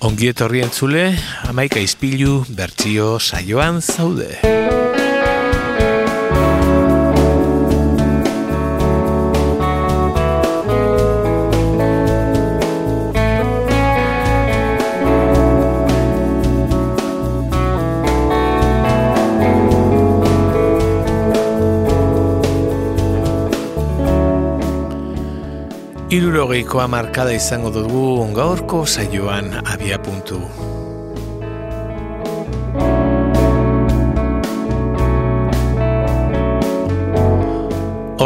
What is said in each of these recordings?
Ongi etorri entzule, amaika izpilu bertsio saioan zaude. Irurogeikoa markada izango dugu gaurko saioan abia puntu.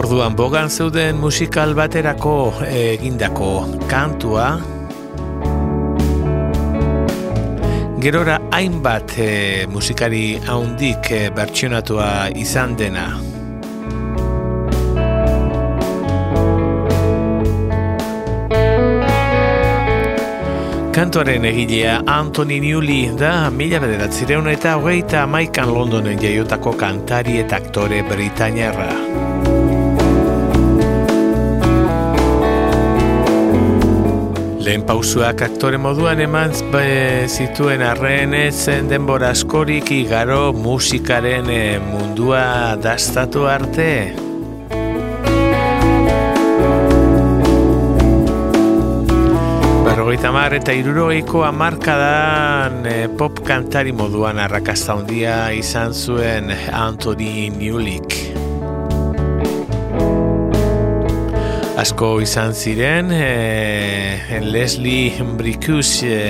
Orduan bogan zeuden musikal baterako egindako kantua Gerora hainbat e, musikari haundik e, bertsionatua izan dena. Kantuaren egilea Anthony Newley da mila bederatzireun eta hogeita maikan Londonen jaiotako kantari eta aktore Britainiarra. Lehen pausuak aktore moduan eman zituen arren zen denbora askorik igaro musikaren eh, mundua dastatu arte. Berrogeita mar eta irurogeiko amarkadan e, pop kantari moduan arrakasta handia izan zuen Anthony Newlick. Asko izan ziren e, Leslie Bricus e,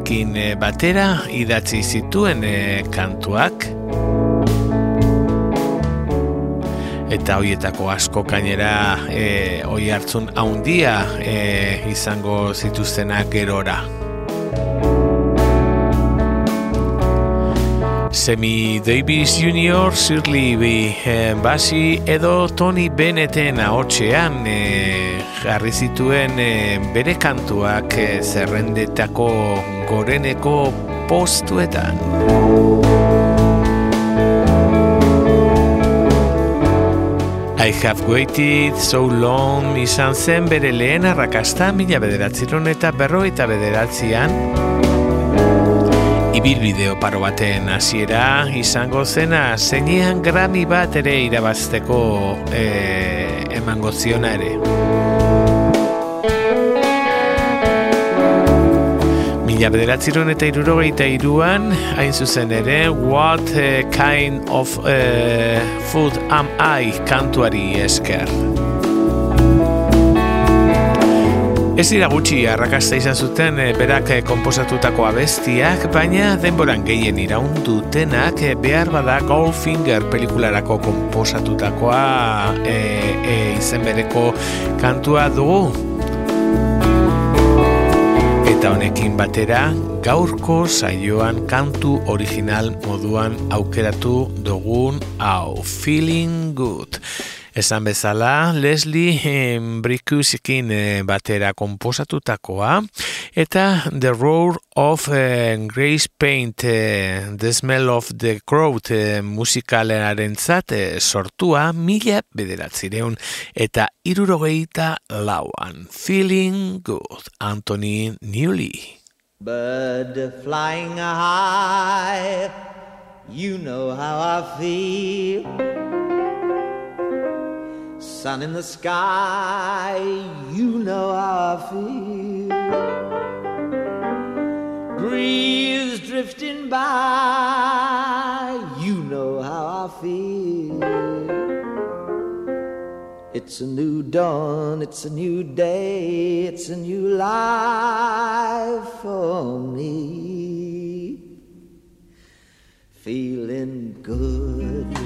ekin batera idatzi zituen e, kantuak. Eta hoietako asko kainera e, oi hartzun haundia e, izango zituztenak gerora. Semi Davis Jr., Shirley B. E, Basi edo Tony Bennetten ahotxean e, jarri zituen e, bere kantuak e, zerrendetako goreneko postuetan. I have waited so long izan zen bere lehen arrakasta mila bederatziron eta berro eta bederatzian ibil bideo paro baten hasiera izango zena zeinean grami bat ere irabazteko eh, emango ziona ere. Mila bederatziron eta irurogeita iruan, hain zuzen ere, What kind of uh, food am I kantuari esker. Ez dira gutxi arrakasta izan zuten e, berak komposatutako abestiak, baina denboran gehien iraundutenak e, behar bada Goldfinger pelikularako komposatutakoa e, e, izen bereko kantua dugu eta honekin batera gaurko saioan kantu original moduan aukeratu dugun hau Feeling Good. Esan bezala, Leslie eh, Brickusekin eh, batera komposatutakoa eta The Roar of eh, Grace Paint, eh, The Smell of the Crowd eh, musikalearen zate sortua mila bederatzireun eta irurogeita lauan. Feeling Good, Anthony Newley. Bird flying high, you know how I feel. Sun in the sky, you know how I feel. Breeze drifting by, you know how I feel. It's a new dawn, it's a new day, it's a new life for me. Feeling good.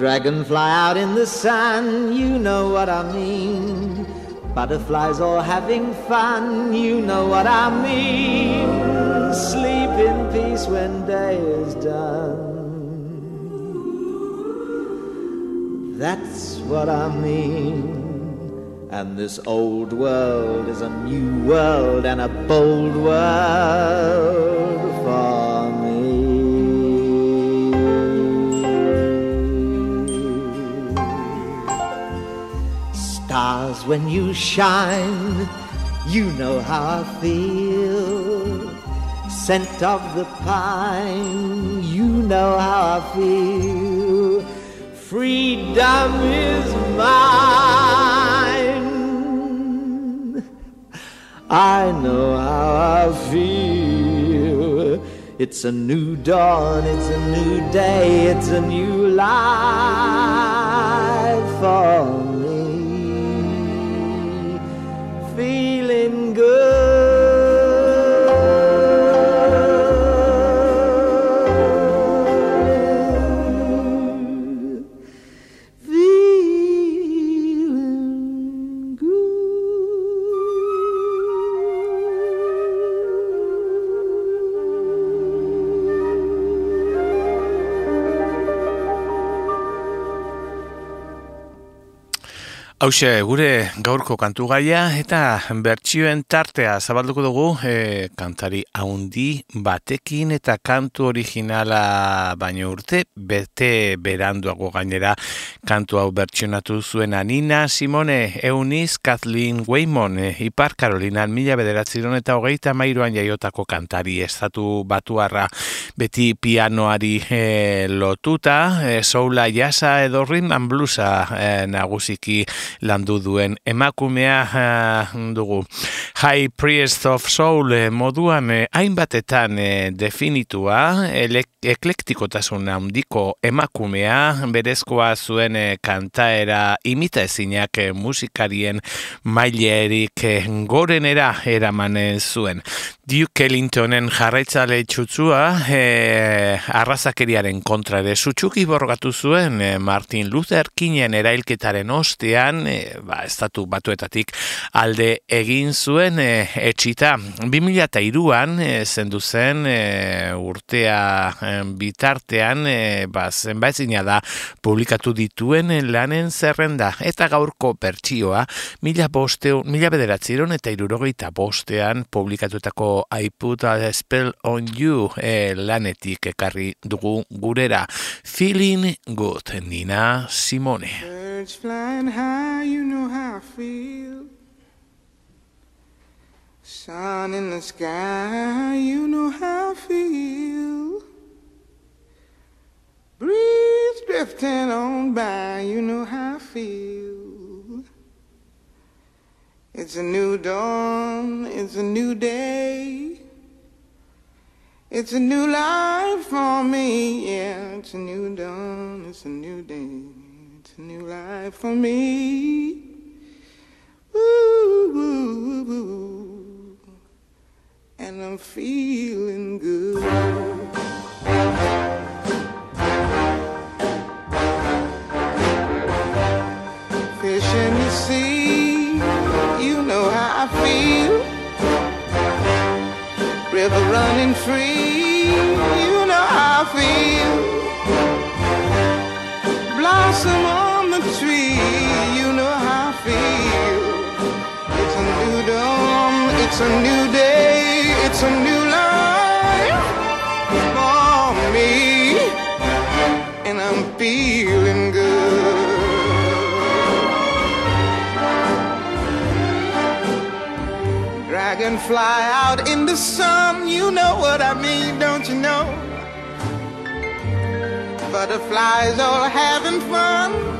Dragonfly out in the sun, you know what I mean. Butterflies all having fun, you know what I mean. Sleep in peace when day is done. That's what I mean. And this old world is a new world and a bold world for stars when you shine. You know how I feel. Scent of the pine. You know how I feel. Freedom is mine. I know how I feel. It's a new dawn, it's a new day, it's a new life for Hauxe, gure gaurko kantu gaia eta bertsioen tartea zabalduko dugu e, kantari haundi batekin eta kantu originala baino urte, bete beranduago gainera kantu hau bertsionatu zuen Nina Simone, Eunice, Kathleen Waymon, e, Ipar Karolina, mila bederatziron eta hogeita mairuan jaiotako kantari estatu batuarra. Beti pianoari e, lotuta, e, soula jasa edo ritman blusa e, nagusiki landu duen emakumea dugu. High Priest of Soul eh, moduan eh, hainbatetan eh, definitua, eklektikotasun handiko emakumea, berezkoa zuen kantaera imita ezinak musikarien mailerik gorenera eraman zuen. Duke Ellingtonen jarraitzale txutzua eh, arrazakeriaren kontra ere sutsuki borgatu zuen Martin Luther Kingen erailketaren ostean e, ba, estatu batuetatik alde egin zuen e, etxita. 2002an e, zendu zen e, urtea e, bitartean e, ba, zenbaitzina da publikatu dituen lanen zerrenda. Eta gaurko pertsioa mila, bosteun, mila bederatziron eta irurogeita bostean publikatutako I put a spell on you e, lanetik ekarri dugu gurera. Feeling Good Nina Simone Birds flying high, you know how I feel. Sun in the sky, you know how I feel. Breeze drifting on by, you know how I feel. It's a new dawn, it's a new day. It's a new life for me, yeah. It's a new dawn, it's a new day new life for me. Ooh, ooh, ooh, and I'm feeling good. Fish in the sea, you know how I feel. River running free, you know how I feel. Blossom on tree, you know how I feel. It's a new dawn, it's a new day, it's a new life for me, and I'm feeling good. Dragonfly out in the sun, you know what I mean, don't you know? Butterflies all having fun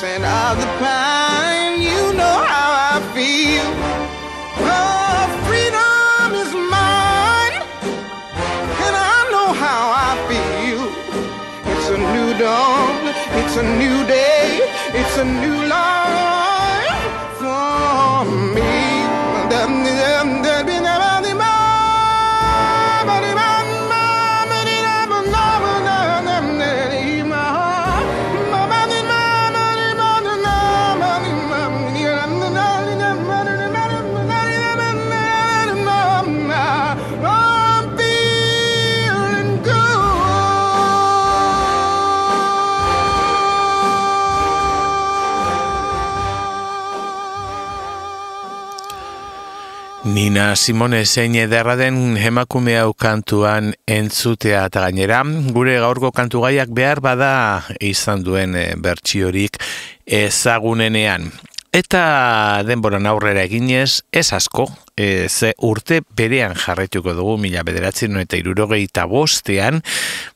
scent of the pine. You know how I feel. Oh, freedom is mine, and I know how I feel. It's a new dawn, it's a new day, it's a new life Simone zein ederra den emakume hau kantuan entzutea eta gainera, gure gaurko kantu gaiak behar bada izan duen eh, bertsiorik ezagunenean. Eta denboran aurrera eginez, ez asko, e, ze urte berean jarretuko dugu mila bederatzen eta irurogei eta bostean,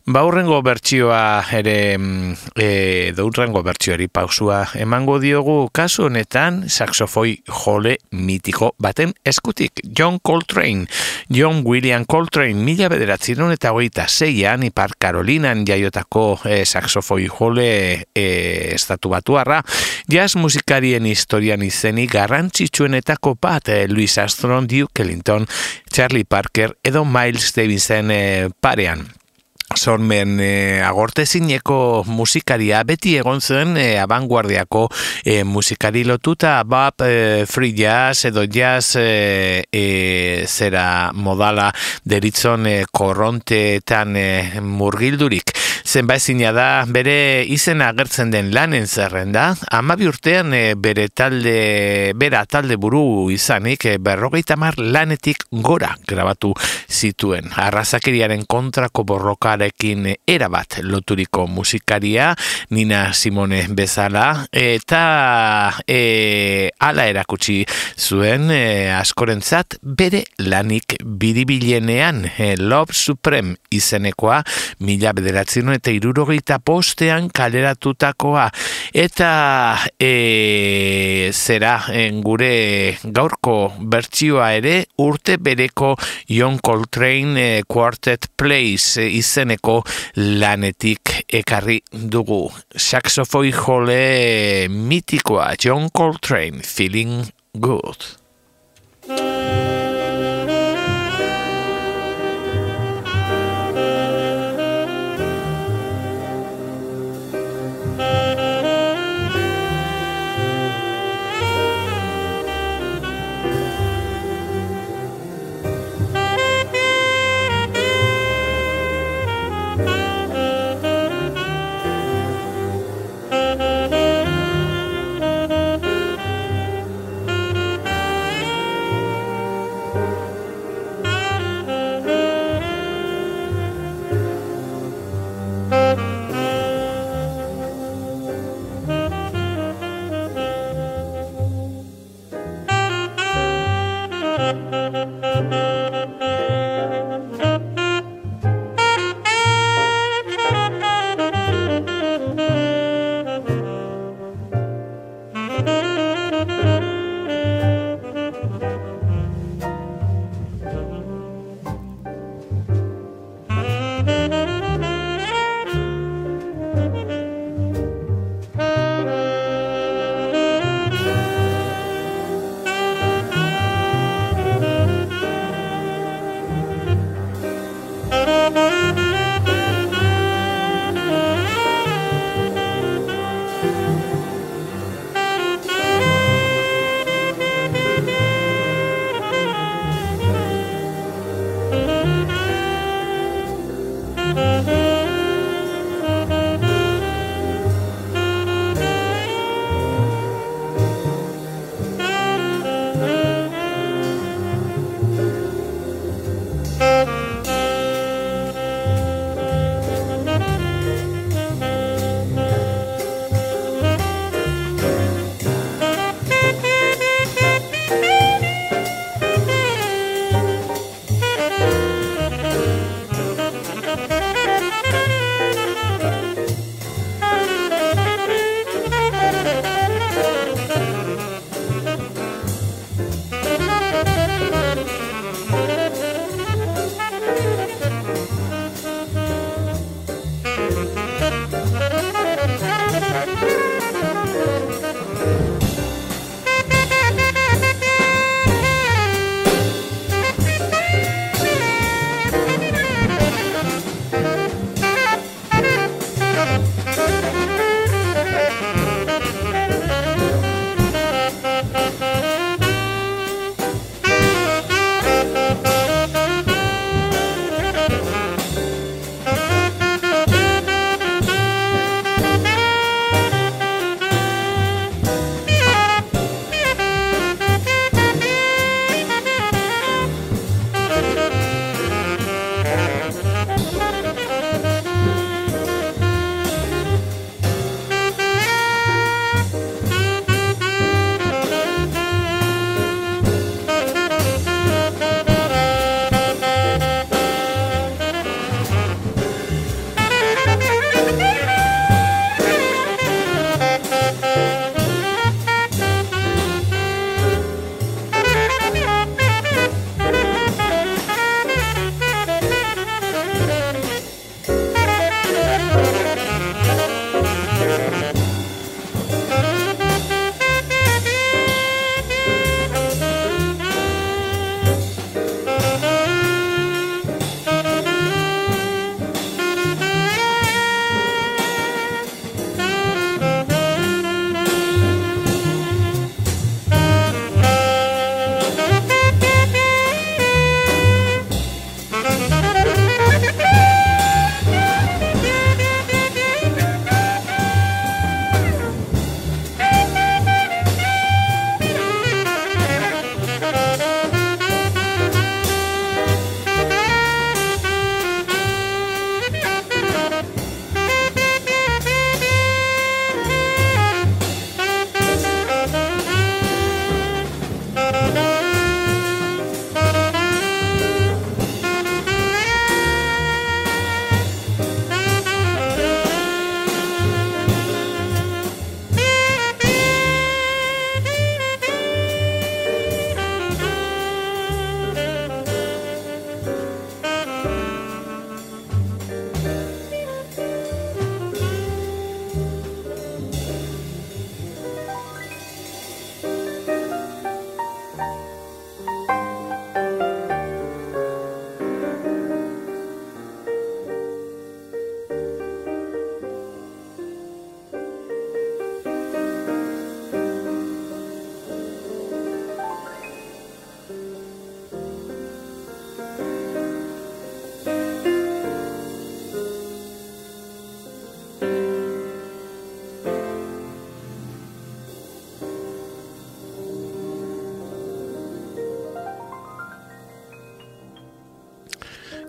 baurrengo bertsioa ere mm, e, daurrengo bertsioari pausua emango diogu. Kasu honetan saxofoi jole mitiko baten eskutik. John Coltrane, John William Coltrane mila bederatzen eta hogeita zeian Ipar Karolinan jaiotako e, saxofoi jole e, estatu batuarra, jazz musikarien historian izenik garrantzitsuenetako bat e, Louis Armstrong, Duke Ellington, Charlie Parker edo Miles Davison e, parean. Sormen e, agortezineko musikaria beti egon zen e, abanguardiako e, musikari lotuta bap e, free jazz edo jazz e, e, zera modala deritzon e, korronteetan e, murgildurik. Zenba ezina da bere izen agertzen den lanen zerrenda, amabi urtean e, bere talde, bera talde buru izanik e, berrogeita mar lanetik gora grabatu zituen. Arrazakeriaren kontrako borrokarekin erabat loturiko musikaria, Nina Simone bezala, eta e, ala erakutsi zuen e, askorentzat bere lanik biribilenean e, Love Supreme izenekoa mila bederatzen eta irurogeita postean kaleratutakoa. Eta e, zera en gure gaurko bertsioa ere urte bereko John Coltrane e, Quartet Plays e, izeneko lanetik ekarri dugu. Saxofoi jole mitikoa John Coltrane Feeling Good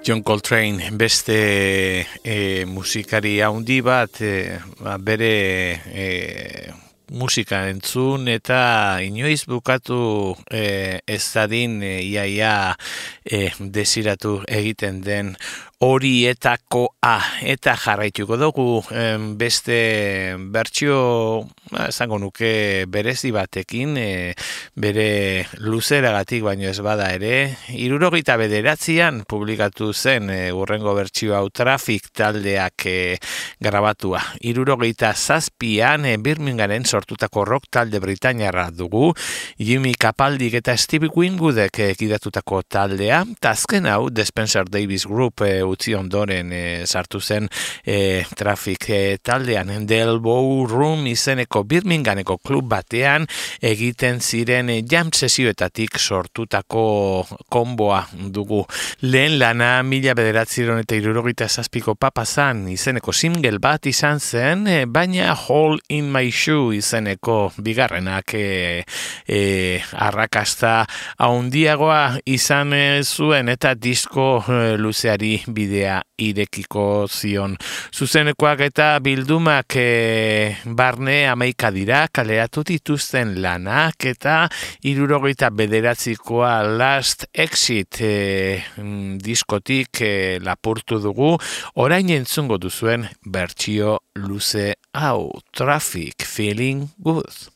John Coltrane beste e, musikari handi bat e, bere e, musika entzun eta inoiz bukatu e, ez dadin iaia e, desiratu egiten den horietako A eta jarraituko dugu beste bertsio ba, esango nuke berezi batekin e, bere luzeragatik baino ez bada ere irurogita bederatzean publikatu zen e, urrengo bertsio hau trafik taldeak e, grabatua. Irurogita zazpian e, Birmingaren sortutako rock talde Britainiarra dugu Jimmy Kapaldik eta Stevie Wingoodek ekidatutako taldea tazken hau Despenser Davis Group e, utzi ondoren e, sartu zen e, trafik e, taldean Delbow Room izeneko Birminganeko klub batean egiten ziren jam sesioetatik sortutako konboa dugu. Lehen lana mila bederatziron eta irurogita zazpiko papazan izeneko single bat izan zen, e, baina Hole in My Shoe izeneko bigarrenak e, e, arrakasta haundiagoa izan zuen eta disko e, luzeari bidea irekiko zion. Zuzenekoak eta bildumak e, barne amaika dira, kaleatu dituzten lanak eta irurogeita bederatzikoa Last Exit e, diskotik e, lapurtu dugu, orain entzungo duzuen bertsio luze hau, Traffic Feeling Good.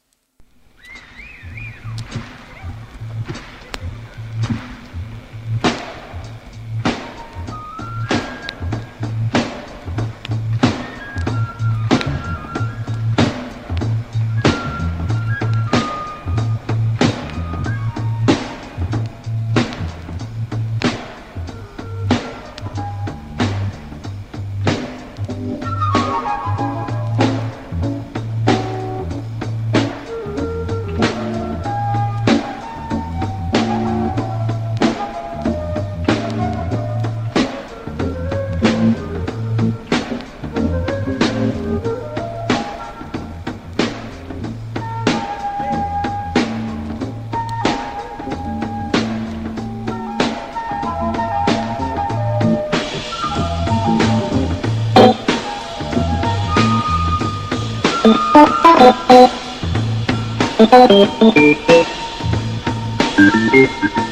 Thank you.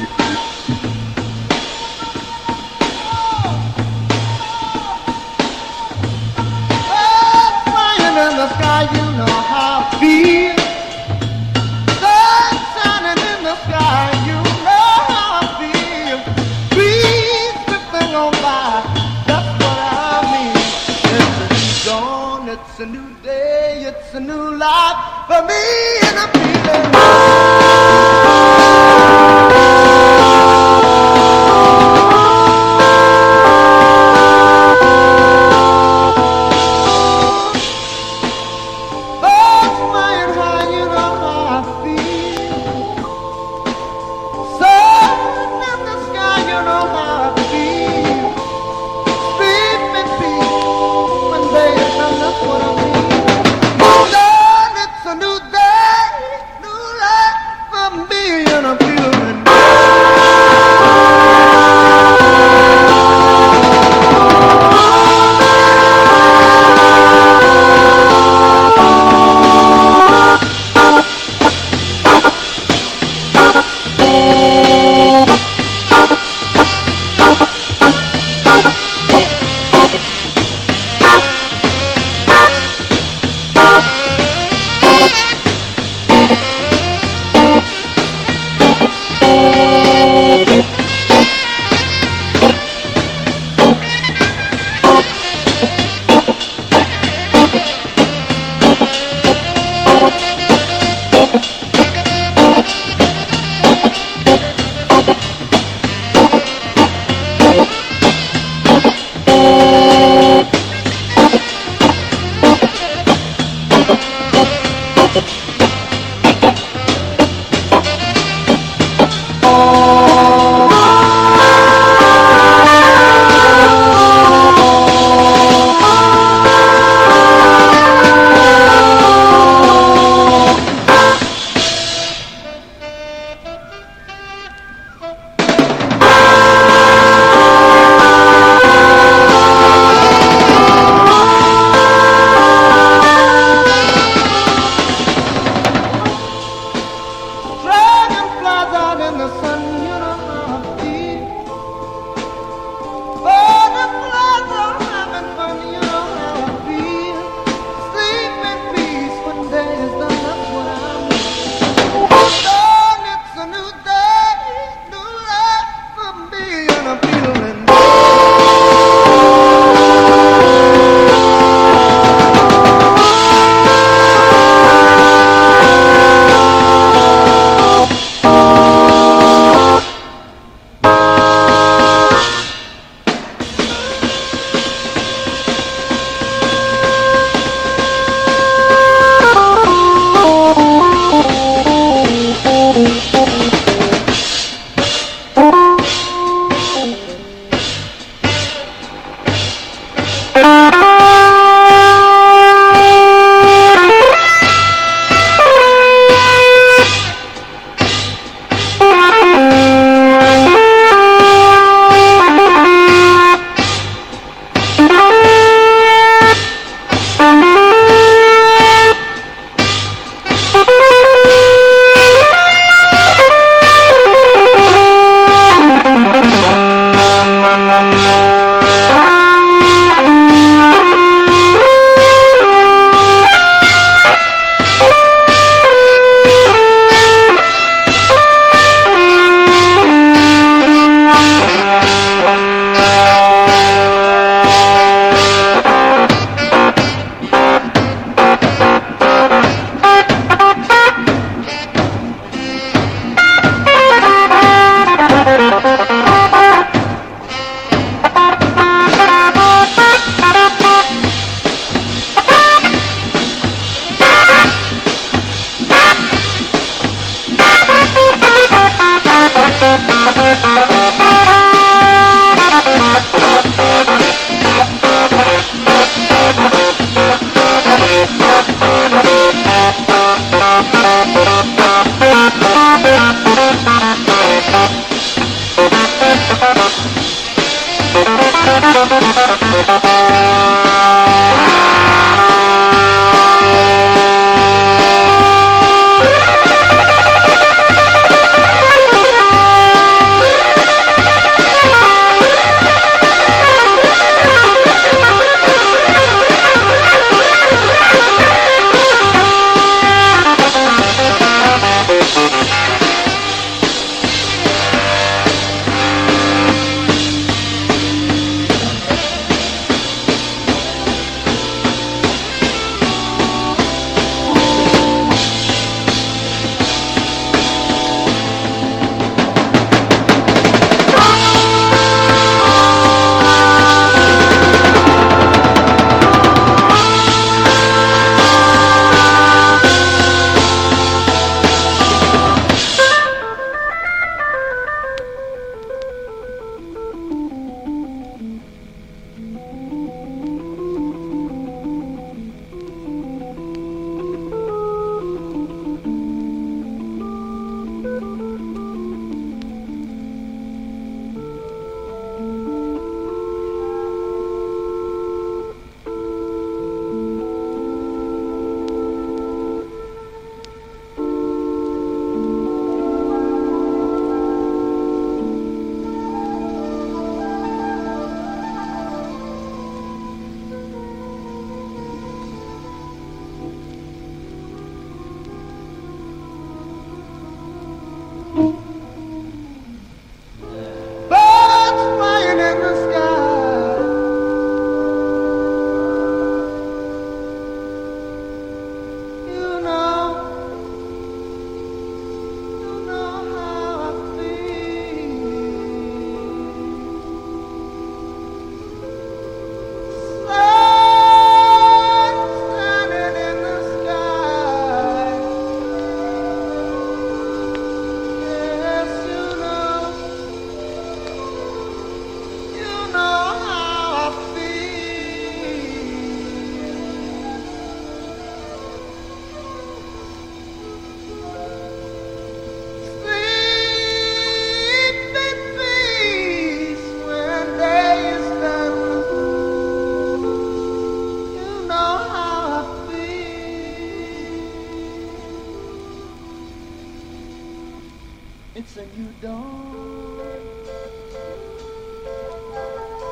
New dawn.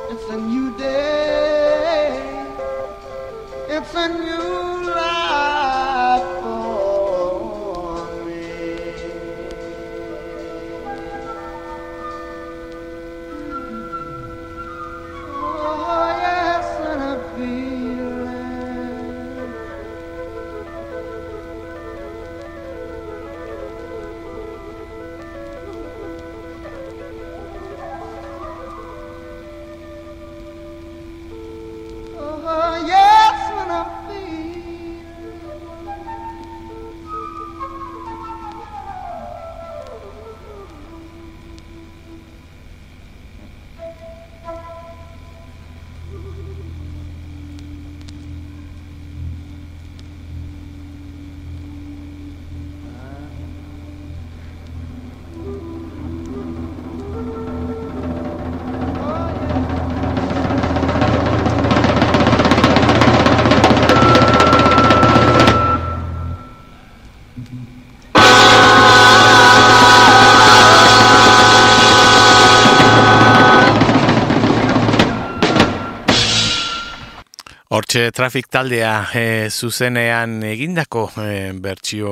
It's a new day. It's a new Hortxe trafik taldea e, zuzenean egindako e, bertsio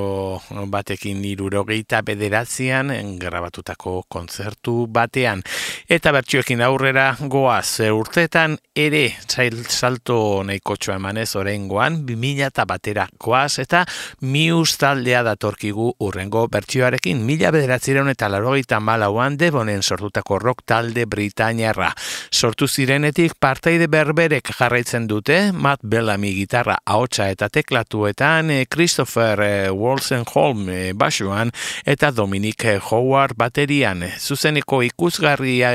batekin irurogeita bederatzean grabatutako kontzertu batean. Eta bertsioekin aurrera goaz e, urtetan ere zail salto nahiko emanez orengoan 2000 eta batera goaz eta mius taldea datorkigu urrengo bertsioarekin mila bederatzireun eta larogeita malauan debonen sortutako rock talde Britainiarra. Sortu zirenetik parteide berberek jarraitzen dute Matt Bellamy gitarra ahotsa eta teklatuetan, eh, Christopher eh, Wolstenholm eh, basuan eta Dominic Howard baterian. Zuzeneko ikusgarria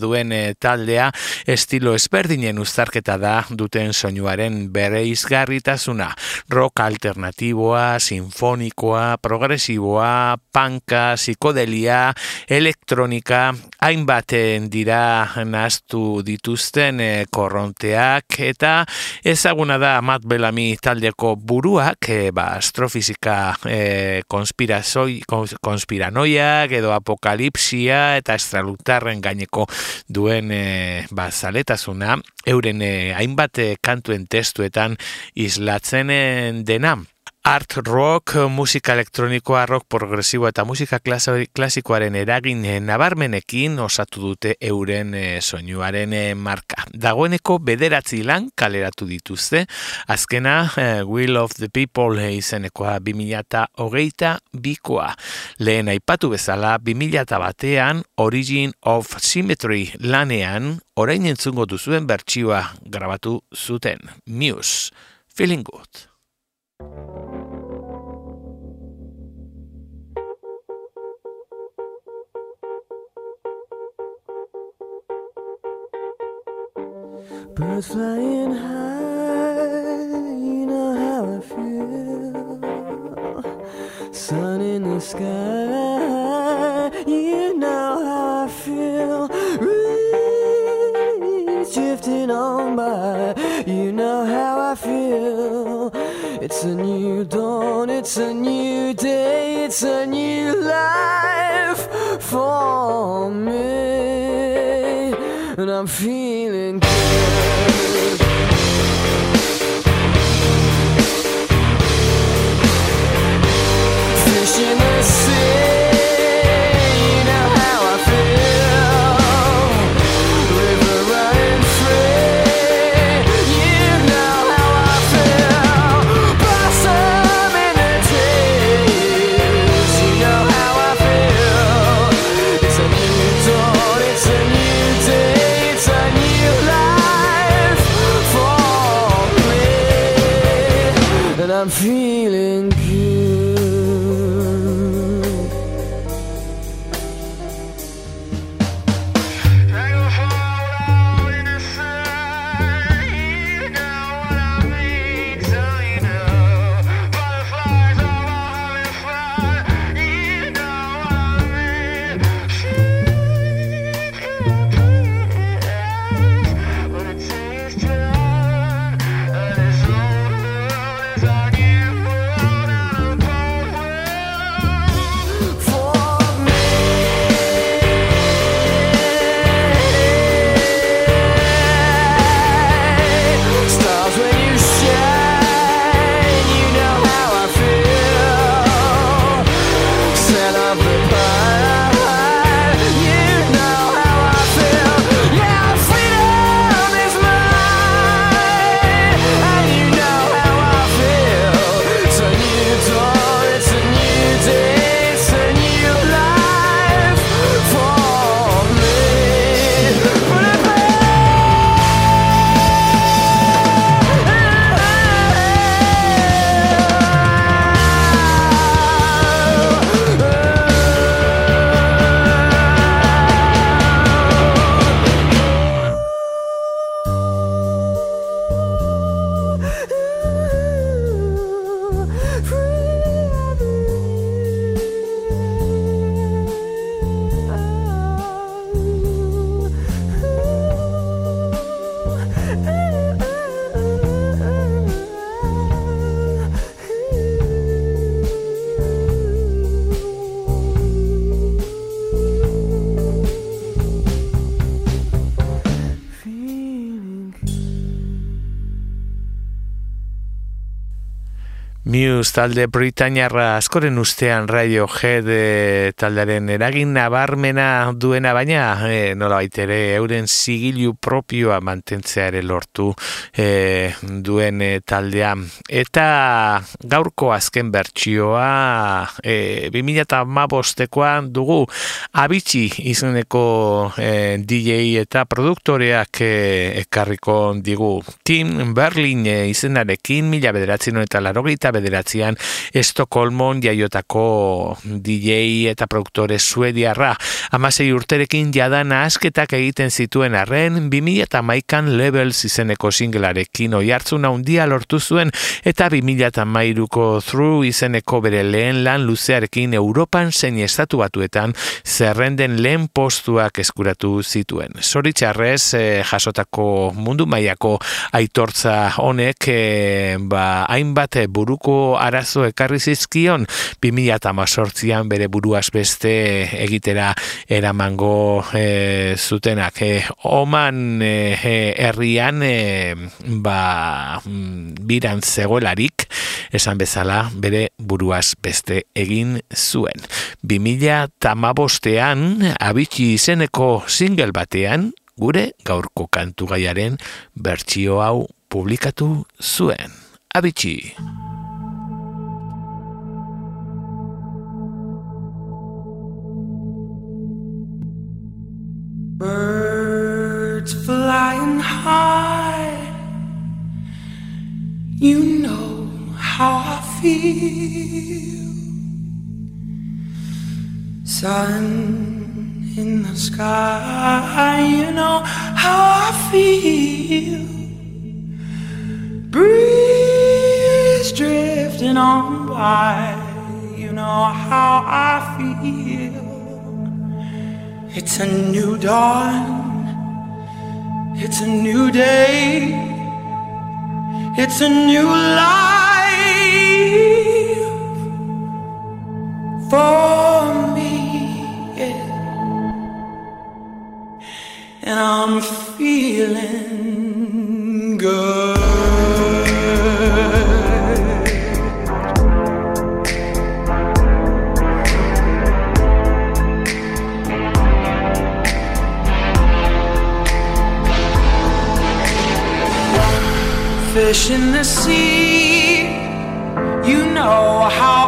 duen taldea estilo ezberdinen uztarketa da duten soinuaren bere izgarritasuna. Rock alternatiboa, sinfonikoa, progresiboa, panka, psikodelia, elektronika, hainbaten dira naztu dituzten korronteak eta ezaguna da Matt Bellamy taldeko buruak, e, ba, astrofizika e, konspiranoiak edo apokalipsia eta estralutarren gaineko duen e, ba, zaletasuna, euren e, hainbat kantuen testuetan islatzen dena. Art rock, musika elektronikoa, rock progresiboa eta musika klasikoaren eragin nabarmenekin osatu dute euren e, soinuaren e, marka. Dagoeneko bederatzi lan kaleratu dituzte, azkena e, Will of the People izenekoa 2000 hogeita bikoa. Lehen aipatu bezala 2000 batean Origin of Symmetry lanean orain entzungo duzuen bertsioa grabatu zuten. Muse, Feeling Good. Birds flying high, you know how I feel. Sun in the sky, you know how I feel. Breeze drifting on by, you know how I feel. It's a new dawn, it's a new day, it's a new life for me. And I'm feeling good. Muse talde Britainiarra askoren ustean Radio Head e, taldearen eragin nabarmena duena baina e, nola baitere euren zigilu propioa mantentzea ere lortu e, duen e, taldea. Eta gaurko azken bertsioa e, 2008koa dugu abitsi izuneko e, DJ eta produktoreak e, ekarriko digu. Tim Berlin e, izenarekin mila bederatzen eta larogeita bederatzean Estokolmon jaiotako DJ eta produktore suediarra. Amasei urterekin jadan asketak egiten zituen arren, 2000 eta maikan levels izeneko singlarekin oi hartzuna undia lortu zuen eta 2000 eta mairuko through izeneko bere lehen lan luzearekin Europan zein estatu batuetan zerrenden lehen postuak eskuratu zituen. Zoritxarrez eh, jasotako mundu mailako aitortza honek eh, ba, hainbat buruko arazo ekarri zizkion 2018an bere buruaz beste egitera eramango e, zutenak. E, oman e, herrian e, ba, mm, biran zegoelarik esan bezala bere buruaz beste egin zuen. 2008an abitsi izeneko single batean gure gaurko kantu gaiaren bertsio hau publikatu zuen. Abitsi. You know how I feel. Sun in the sky, you know how I feel. Breeze drifting on by, you know how I feel. It's a new dawn. It's a new day. It's a new life for me. Yeah. And I'm feeling good. Fish in the sea. You know how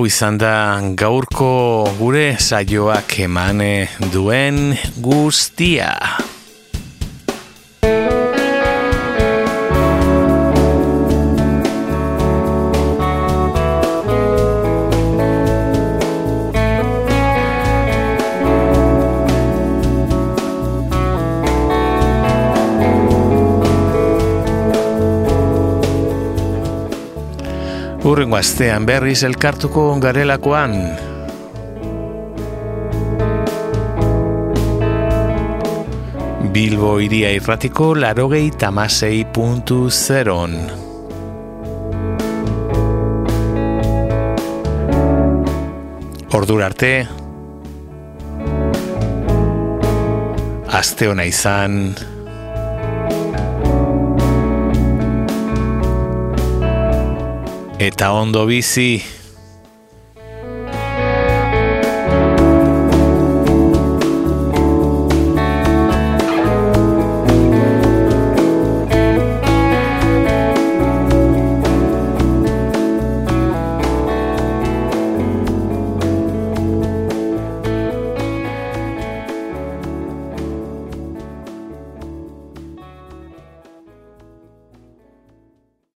Hau izan da gaurko gure saioak emane duen guztia. Urrengo astean berriz elkartuko garelakoan. Bilbo iria irratiko larogei tamasei puntu zeron. Ordur arte, aste hona izan, eta ondo bizi